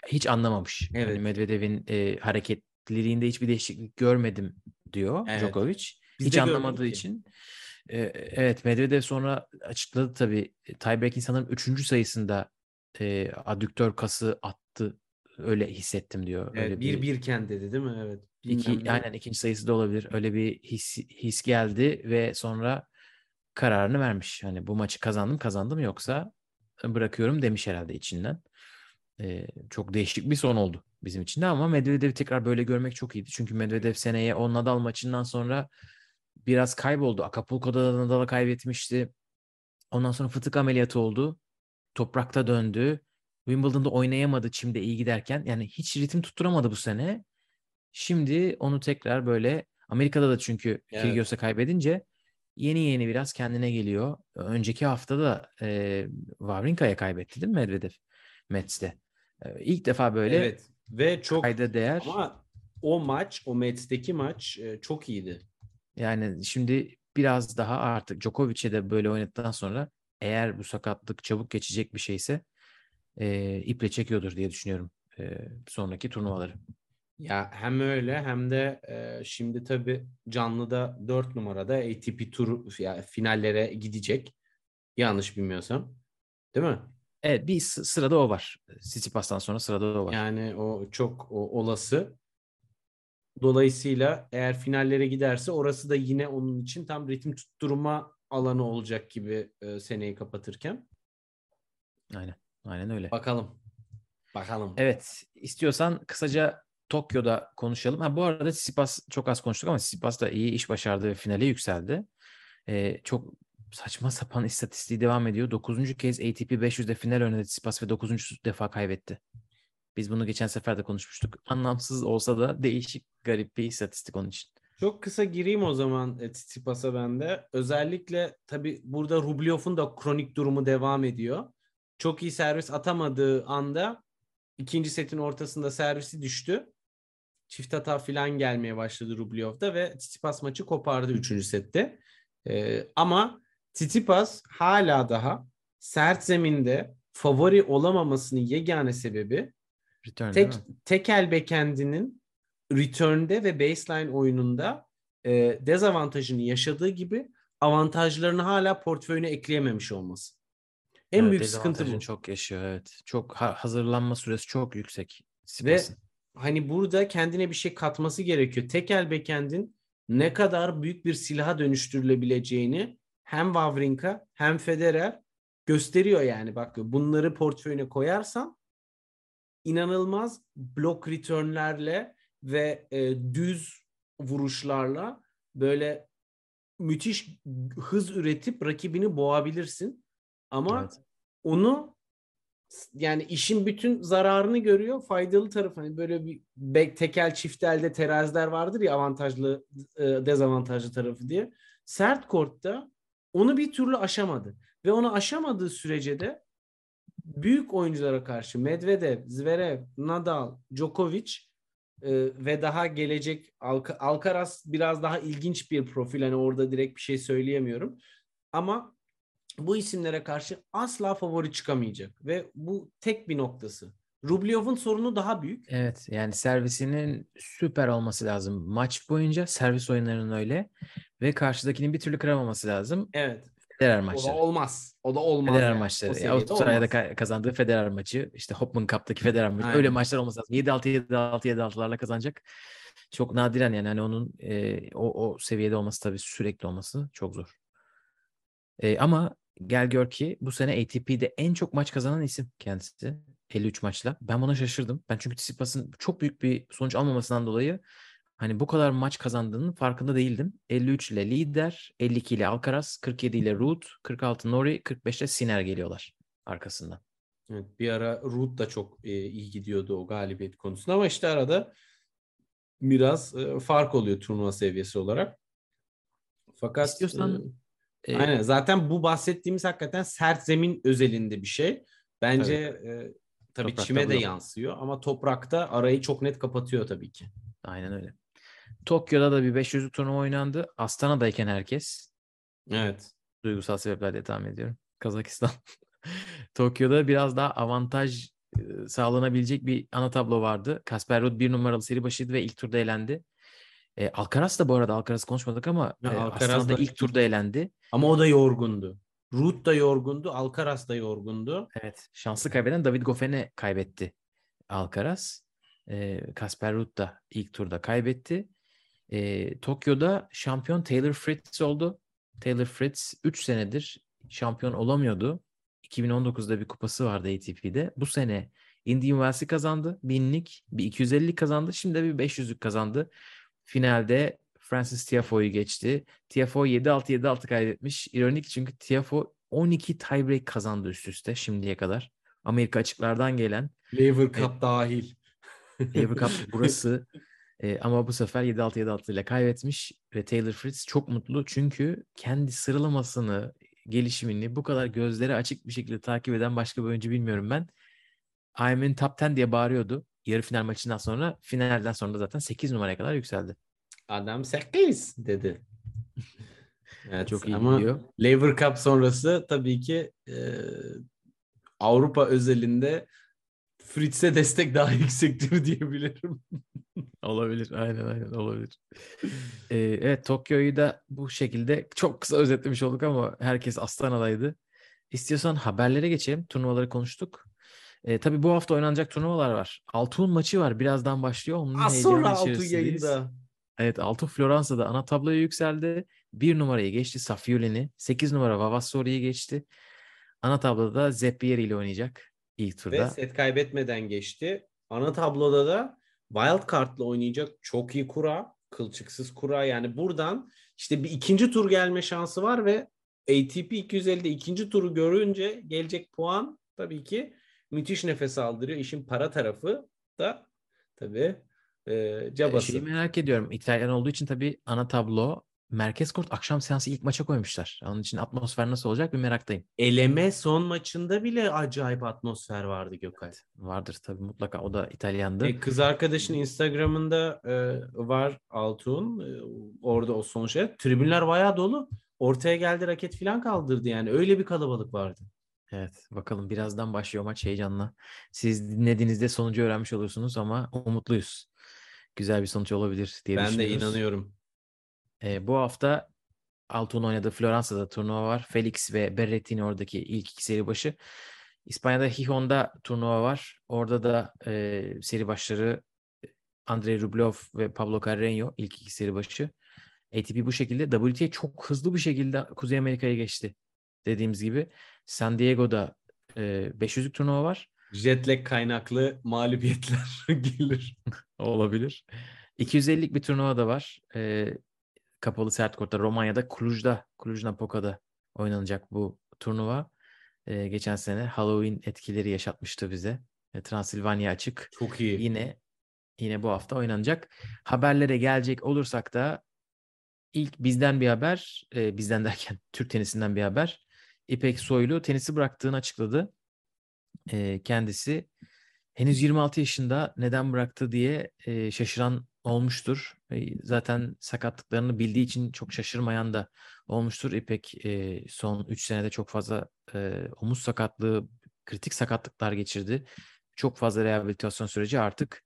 Hiç anlamamış. Yani Evet. Medvedev'in e, hareketliliğinde hiçbir değişiklik görmedim diyor Evet. Djokovic. Biz Hiç anlamadığı ki. için. E, evet Medvedev sonra açıkladı tabii. Tiebreak'in sanırım üçüncü sayısında e, adüktör kası attı. Öyle hissettim diyor. Öyle Evet, bir birken dedi değil mi? Evet. İki, Bilmem ne. aynen ikinci sayısı da olabilir. Öyle bir his, his geldi ve sonra kararını vermiş. Hani bu maçı kazandım kazandım yoksa bırakıyorum demiş herhalde içinden. Ee, çok değişik bir son oldu bizim için de ama Medvedev'i tekrar böyle görmek çok iyiydi. Çünkü Medvedev seneye o Nadal maçından sonra biraz kayboldu. Acapulco'da da Nadal'a kaybetmişti. Ondan sonra fıtık ameliyatı oldu. Toprakta döndü. Wimbledon'da oynayamadı çimde iyi giderken. Yani hiç ritim tutturamadı bu sene. Şimdi onu tekrar böyle Amerika'da da çünkü Evet. Kyrgios'a kaybedince yeni yeni biraz kendine geliyor. Önceki hafta da e, Wawrinka'ya kaybetti değil mi Medvedev Mets'te? E, ilk defa böyle Evet. Ve çok kayda değer. ama o maç, o Mets'teki maç e, çok iyiydi. Yani şimdi biraz daha artık Djokovic'e de böyle oynadıktan sonra eğer bu sakatlık çabuk geçecek bir şeyse e, iple çekiyordur diye düşünüyorum e, sonraki turnuvaları. Ya hem öyle hem de e, şimdi tabii canlıda 4 numarada ATP turu ya, finallere gidecek. Yanlış bilmiyorsam. Değil mi? Evet bir sı- sırada o var. Tsitsipas'tan sonra sırada o var. Yani o çok o, olası. Dolayısıyla eğer finallere giderse orası da yine onun için tam ritim tutturma alanı olacak gibi e, seneyi kapatırken. Aynen. Aynen öyle. Bakalım. Bakalım. Evet, istiyorsan kısaca Tokyo'da konuşalım. Ha bu arada Tsitsipas çok az konuştuk ama Tsitsipas da iyi iş başardı ve finale yükseldi. Ee, çok saçma sapan istatistiği devam ediyor. 9. kez ATP 500'de final oynadı Tsitsipas ve 9. defa kaybetti. Biz bunu geçen sefer de konuşmuştuk. <laughs> Anlamsız olsa da değişik, garip bir istatistik onun için. Çok kısa gireyim o zaman e, Tsitsipas'a ben de. Özellikle tabii burada Rublev'in da kronik durumu devam ediyor. Çok iyi servis atamadığı anda ikinci setin ortasında servisi düştü. Çift hata falan gelmeye başladı Rublev'da ve Tsitsipas maçı kopardı üçüncü sette. Ee, ama Tsitsipas hala daha sert zeminde favori olamamasının yegane sebebi Return tek tekel backend'inin return'de ve baseline oyununda e, dezavantajını yaşadığı gibi avantajlarını hala portföyüne ekleyememiş olması. En Evet, büyük sıkıntı bu. çok yaşıyor evet. Çok ha- hazırlanma süresi çok yüksek Ve Tsitsipas'ın. hani burada kendine bir şey katması gerekiyor. Tekel backend'in ne kadar büyük bir silaha dönüştürülebileceğini hem Wawrinka hem Federer gösteriyor yani. Bak bunları portföyüne koyarsan inanılmaz blok returnlerle ve e, düz vuruşlarla böyle müthiş hız üretip rakibini boğabilirsin. Ama Evet. onu yani işin bütün zararını görüyor. Faydalı tarafı hani böyle bir tekel çift elde teraziler vardır ya avantajlı e, dezavantajlı tarafı diye. Sert kortta onu bir türlü aşamadı. Ve onu aşamadığı sürece de büyük oyunculara karşı Medvedev, Zverev, Nadal, Djokovic e, ve daha gelecek Alca- Alcaraz biraz daha ilginç bir profil. Hani orada direkt bir şey söyleyemiyorum. ama bu isimlere karşı asla favori çıkamayacak ve bu tek bir noktası. Rublyov'un sorunu daha büyük. Evet yani servisinin süper olması lazım. Maç boyunca servis oyunlarının öyle ve karşıdakinin bir türlü kıramaması lazım. Evet. Federer O da maçları. olmaz. O da olmaz. Federer yani. Maçları. seviyede Avustralya'da kazandığı Federer maçı. işte Hopman Cup'taki Federer maçı. Aynen. Öyle maçlar olması lazım. 7-6, 7-6, 7-6'larla kazanacak. Çok nadiren yani hani onun e, o, o seviyede olması tabii sürekli olması çok zor. E, ama gel gör ki bu sene ATP'de en çok maç kazanan isim kendisi. 53 maçla. Ben buna şaşırdım. Ben çünkü Tsitsipas'ın çok büyük bir sonuç almamasından dolayı hani bu kadar maç kazandığının farkında değildim. 53 ile lider, 52 ile Alcaraz, 47 ile Ruud, 46 Nori, 45 ile Sinner geliyorlar arkasından. Evet, bir ara Ruud da çok e, iyi gidiyordu o galibiyet konusunda ama işte arada biraz e, fark oluyor turnuva seviyesi olarak. Fakat İstiyorsan, e, aynen zaten bu bahsettiğimiz hakikaten sert zemin özelinde bir şey. Bence e, tabii Toprakta çime de yansıyor ama toprakta arayı çok net kapatıyor tabii ki. Aynen öyle. Tokyo'da da bir 500'lük turnuva oynandı. Astana'dayken herkes Evet. duygusal sebeplerle tahmin ediyorum. Kazakistan. <laughs> Tokyo'da biraz daha avantaj e, sağlanabilecek bir ana tablo vardı. Kasper Ruud bir numaralı seri başıydı ve ilk turda elendi. E, Alcaraz da bu arada Alcaraz konuşmadık ama Ya e, Alcaraz Astana'da da- ilk turda elendi. Ama o da yorgundu. Ruud da yorgundu, Alcaraz da yorgundu. Evet. Şanslı kaybeden David Goffen'e kaybetti Alcaraz. E, Kasper Ruud da ilk turda kaybetti. E, Tokyo'da şampiyon Taylor Fritz oldu. Taylor Fritz 3 senedir şampiyon olamıyordu. 2019'da bir kupası vardı ATP'de. Bu sene Indian Wells'i kazandı. 1000'lik, bir 250'lik kazandı. Şimdi de bir 500'lük kazandı. Finalde Francis Tiafoe'yu geçti. Tiafoe 7-6 7-6 kaybetmiş. İronik çünkü Tiafoe 12 tiebreak kazandı üst üste şimdiye kadar. Amerika açıklardan gelen Lever Cup dahil. Lever Cup <laughs> burası E, ama bu sefer 7-6 7-6 ile kaybetmiş ve Taylor Fritz çok mutlu çünkü kendi sıralamasını, gelişimini bu kadar gözleri açık bir şekilde takip eden başka bir oyuncu bilmiyorum ben. I'm in top 10 diye bağırıyordu. Yarı final maçından sonra finalden sonra zaten 8 numaraya kadar yükseldi. Adam 8 dedi. <laughs> Evet, Çok iyi ama gidiyor. Lever Cup sonrası tabii ki e, Avrupa özelinde Fritz'e destek daha <laughs> yüksektir diyebilirim. <laughs> Olabilir. Aynen aynen olabilir. Ee, evet Tokyo'yu da bu şekilde çok kısa özetlemiş olduk ama herkes Astana'daydı. İstiyorsan haberlere geçelim. Turnuvaları konuştuk. Ee, tabii bu hafta oynanacak turnuvalar var. Altun maçı var. Birazdan başlıyor. Onun Az sonra Altun yayında. Evet Altun Floransa'da ana tabloya yükseldi. Bir numarayı geçti Safiulin'i. 8 numara Vavassori'yi geçti. Ana tabloda Zeppieri ile oynayacak ilk Ve turda. set kaybetmeden geçti. Ana tabloda da wild card'la oynayacak çok iyi kura. Kılçıksız kura. Yani buradan işte bir ikinci tur gelme şansı var ve ATP 250'de ikinci turu görünce gelecek puan tabii ki müthiş nefes aldırıyor. İşin para tarafı da tabii e, Ee, cabası. Şeyi merak ediyorum. İtalyan olduğu için tabii ana tablo merkez kort akşam seansı ilk maça koymuşlar. Onun için atmosfer nasıl olacak bir meraktayım. Eleme son maçında bile acayip atmosfer vardı Gökay. Vardır tabii mutlaka. O da İtalyandı. E, kız arkadaşın Instagram'ında e, var Altun. E, orada o son şey. Tribünler bayağı dolu. Ortaya geldi raket falan kaldırdı yani. Öyle bir kalabalık vardı. Evet bakalım birazdan başlıyor maç heyecanla. Siz dinlediğinizde sonucu öğrenmiş olursunuz ama umutluyuz. Güzel bir sonuç olabilir diye ben de düşünüyoruz. inanıyorum. Ee, bu hafta Altun oynadığı Floransa'da turnuva var. Felix ve Berrettini oradaki ilk iki seri başı. İspanya'da Gijon'da turnuva var. Orada da e, seri başları Andrei Rublev ve Pablo Carreño ilk iki seri başı. ATP bu şekilde. WTA çok hızlı bir şekilde Kuzey Amerika'ya geçti. Dediğimiz gibi. San Diego'da e, 500'lük turnuva var. Jetlag kaynaklı mağlubiyetler <laughs> gelir. Olabilir. 250'lik bir turnuva da var. Ee, kapalı sert kortta Romanya'da Cluj'da, Cluj-Napoca'da oynanacak bu turnuva. Ee, geçen sene Halloween etkileri yaşatmıştı bize. E, Transilvanya açık. Çok iyi. Yine yine bu hafta oynanacak. Haberlere gelecek olursak da ilk bizden bir haber, e, bizden derken <laughs> Türk tenisinden bir haber. İpek Soylu tenisi bıraktığını açıkladı. E, kendisi henüz 26 yaşında neden bıraktı diye e, şaşıran olmuştur. E, Zaten sakatlıklarını bildiği için çok şaşırmayan da olmuştur. İpek e, son 3 senede çok fazla e, omuz sakatlığı, kritik sakatlıklar geçirdi. Çok fazla rehabilitasyon süreci artık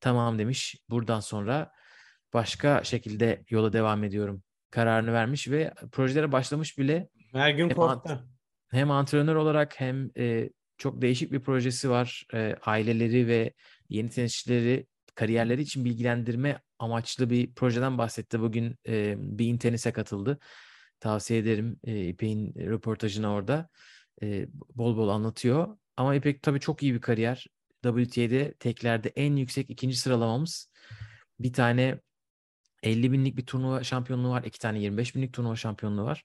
tamam demiş. Buradan sonra başka şekilde yola devam ediyorum kararını vermiş ve projelere başlamış bile Her gün Hep korktu. hem antrenör olarak hem e, çok değişik bir projesi var. E, aileleri ve yeni tenisçileri kariyerleri için bilgilendirme amaçlı bir projeden bahsetti. Bugün e, Bein Tenis'e katıldı. Tavsiye ederim e, İpek'in röportajını orada. E, bol bol anlatıyor. Ama İpek tabii çok iyi bir kariyer. WTA'de teklerde en yüksek ikinci sıralamamız. Bir tane 50 binlik bir turnuva şampiyonluğu var. iki tane 25 binlik turnuva şampiyonluğu var.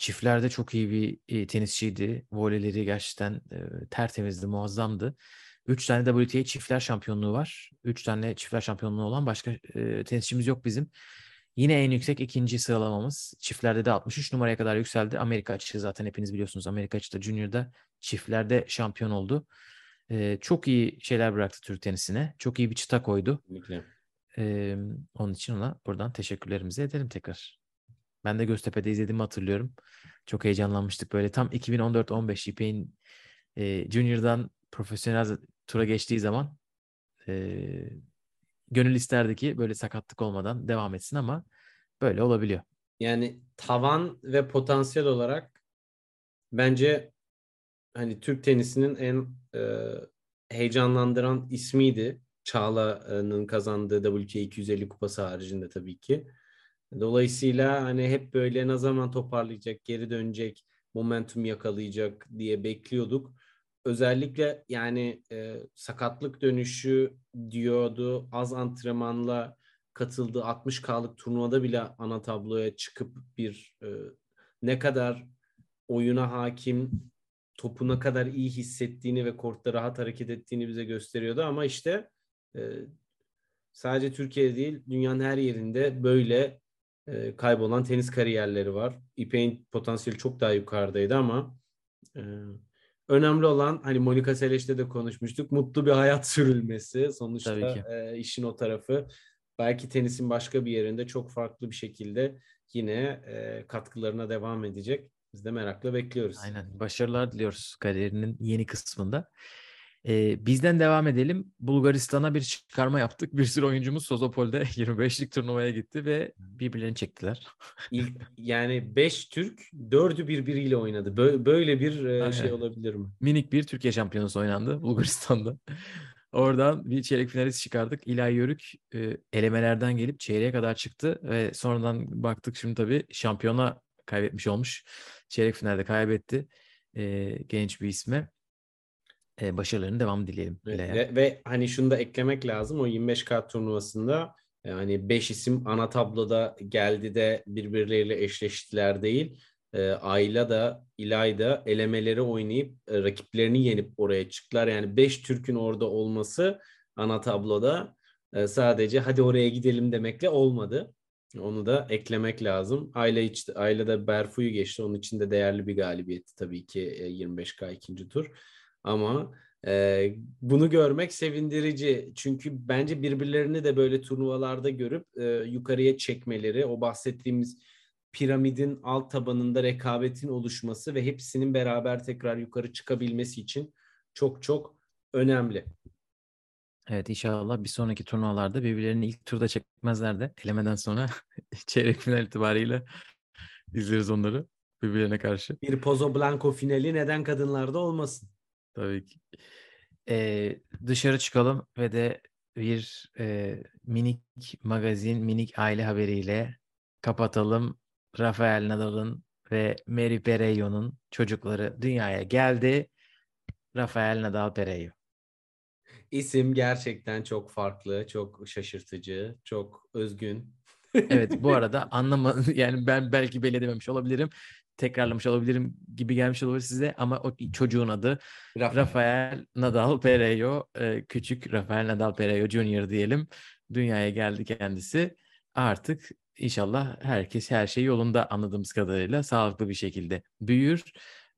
Çiftlerde çok iyi bir e, tenisçiydi. Voleyleri gerçekten e, tertemizdi, muazzamdı. Üç tane WTA çiftler şampiyonluğu var. Üç tane çiftler şampiyonluğu olan başka e, tenisçimiz yok bizim. Yine en yüksek ikinci sıralamamız. Çiftlerde de 63 numaraya kadar yükseldi. Amerika açığı zaten hepiniz biliyorsunuz. Amerika açığı Junior'da çiftlerde şampiyon oldu. E, çok iyi şeyler bıraktı Türk tenisine. Çok iyi bir çıta koydu. Kesinlikle. Onun için ona buradan teşekkürlerimizi edelim tekrar. Ben de Göztepe'de izlediğimi hatırlıyorum. Çok heyecanlanmıştık. Böyle tam 2014-15 İpek'in e, Junior'dan profesyonel tura geçtiği zaman e, gönül isterdi ki böyle sakatlık olmadan devam etsin ama böyle olabiliyor. Yani tavan ve potansiyel olarak bence hani Türk tenisinin en e, heyecanlandıran ismiydi. Çağla'nın kazandığı WTA 250 kupası haricinde tabii ki. Dolayısıyla hani hep böyle ne zaman toparlayacak, geri dönecek, momentum yakalayacak diye bekliyorduk. Özellikle yani e, sakatlık dönüşü diyordu. Az antrenmanla katıldığı 60K'lık turnuvada bile ana tabloya çıkıp bir e, ne kadar oyuna hakim, topu ne kadar iyi hissettiğini ve kortta rahat hareket ettiğini bize gösteriyordu. Ama işte e, sadece Türkiye'de değil dünyanın her yerinde böyle e, kaybolan tenis kariyerleri var. İpek'in potansiyeli çok daha yukarıdaydı ama e, önemli olan hani Monika Seleş'te de konuşmuştuk. Mutlu bir hayat <laughs> sürülmesi. Sonuçta e, işin o tarafı. Belki tenisin başka bir yerinde çok farklı bir şekilde yine e, katkılarına devam edecek. Biz de merakla bekliyoruz. Aynen. Başarılar diliyoruz kariyerinin yeni kısmında. Ee, bizden devam edelim. Bulgaristan'a bir çıkarma yaptık. Bir sürü oyuncumuz Sozopol'de <laughs> 25'lik turnuvaya gitti ve birbirlerini çektiler. İlk, yani 5 Türk 4'ü birbiriyle oynadı. Bö- Böyle bir e, şey olabilir mi? Minik bir Türkiye şampiyonası oynandı <laughs> Bulgaristan'da. Oradan bir çeyrek finalist çıkardık. İlay Yörük e, elemelerden gelip çeyreğe kadar çıktı ve sonradan baktık şimdi tabii şampiyona kaybetmiş olmuş. Çeyrek finalde kaybetti. E, genç bir isme. E, başarılarının devamı dileyelim Ve, ve, ve hani şunu da eklemek lazım. O 25K turnuvasında yani 5 isim ana tabloda geldi de birbirleriyle eşleştiler değil. E, Ayla da İlay da elemeleri oynayıp e, rakiplerini yenip oraya çıktılar. Yani 5 Türk'ün orada olması ana tabloda e, sadece hadi oraya gidelim demekle olmadı. Onu da eklemek lazım. Ayla, hiç, Ayla da Berfu'yu geçti. Onun için de değerli bir galibiyetti tabii ki e, 25K ikinci tur. Ama e, bunu görmek sevindirici. Çünkü bence birbirlerini de böyle turnuvalarda görüp e, yukarıya çekmeleri, o bahsettiğimiz piramidin alt tabanında rekabetin oluşması ve hepsinin beraber tekrar yukarı çıkabilmesi için çok çok önemli. Evet inşallah bir sonraki turnuvalarda birbirlerini ilk turda çekmezler de elemeden sonra <laughs> çeyrek final itibariyle izleriz onları birbirlerine karşı. Bir Pozo Blanco finali neden kadınlarda olmasın? Tabii ki. Ee, dışarı çıkalım ve de bir e, minik magazin, minik aile haberiyle kapatalım. Rafael Nadal'ın ve Mary Pereio'nun çocukları dünyaya geldi. Rafael Nadal Pereio. İsim gerçekten çok farklı, çok şaşırtıcı, çok özgün. Evet bu <laughs> arada anlama <laughs> yani ben belki belli edememiş olabilirim. Tekrarlamış olabilirim gibi gelmiş olabilir size ama o çocuğun adı Rafael. Rafael Nadal Pereio, e, küçük Rafael Nadal Pereio Junior diyelim. Dünyaya geldi kendisi. Artık inşallah herkes her şey yolunda anladığımız kadarıyla sağlıklı bir şekilde büyür.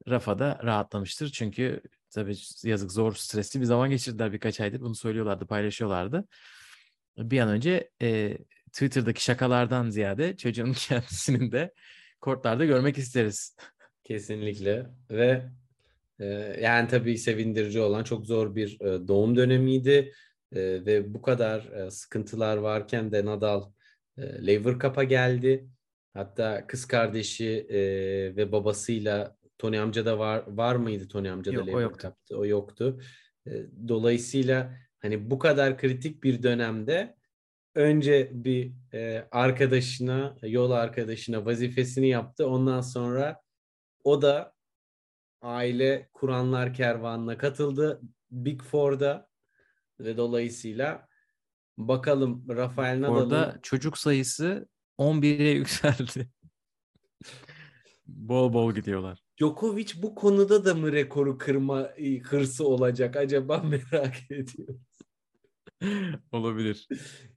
Rafa da rahatlamıştır çünkü tabii yazık zor stresli bir zaman geçirdiler birkaç aydır. Bunu söylüyorlardı, paylaşıyorlardı. bir an önce e, Twitter'daki şakalardan ziyade çocuğun <laughs> kendisinin de kortlarda görmek isteriz. Kesinlikle ve e, yani tabii sevindirici olan çok zor bir e, doğum dönemiydi E, ve bu kadar e, sıkıntılar varken de Nadal e, Lever Cup'a geldi. Hatta kız kardeşi e, ve babasıyla Tony amca da var var mıydı Tony amca da Yok, o Lever yoktu. Cup'ta? O yoktu. E, dolayısıyla hani bu kadar kritik bir dönemde önce bir e, arkadaşına, yol arkadaşına vazifesini yaptı. Ondan sonra o da aile kuranlar kervanına katıldı Big Four'da ve dolayısıyla bakalım Rafael Nadal'ın Orada çocuk sayısı 11'e <laughs> yükseldi. bol bol gidiyorlar. Djokovic bu konuda da mı rekoru kırma e, hırsı olacak acaba <laughs> merak ediyorum. <laughs> Olabilir.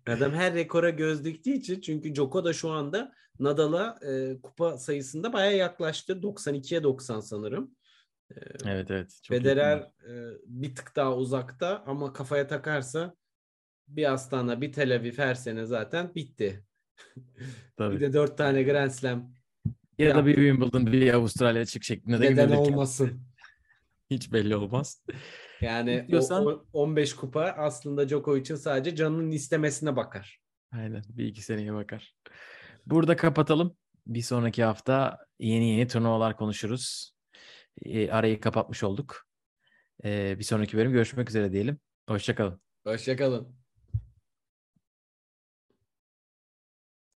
Adam her rekora göz diktiği için çünkü Djoko da şu anda Nadal'a e, kupa sayısında bayağı yaklaştı. 92'ye 90 sanırım. E, Evet evet. çok Federer e, bir tık daha uzakta ama kafaya takarsa bir Astana bir Tel Aviv her sene zaten bitti. <laughs> Tabii. Bir de dört tane Grand Slam. Ya da bir Wimbledon, bir Avustralya açık şeklinde de Neden olmasın? <laughs> Hiç belli olmaz. Yani o- Diyorsan- o, 15 kupa aslında Djokovic'in sadece canının istemesine bakar. Aynen. Bir iki seneye bakar. Burada kapatalım. Bir sonraki hafta yeni yeni turnuvalar konuşuruz. E, arayı kapatmış olduk. E, bir sonraki bölüm görüşmek üzere diyelim. Hoşçakalın. Hoşçakalın.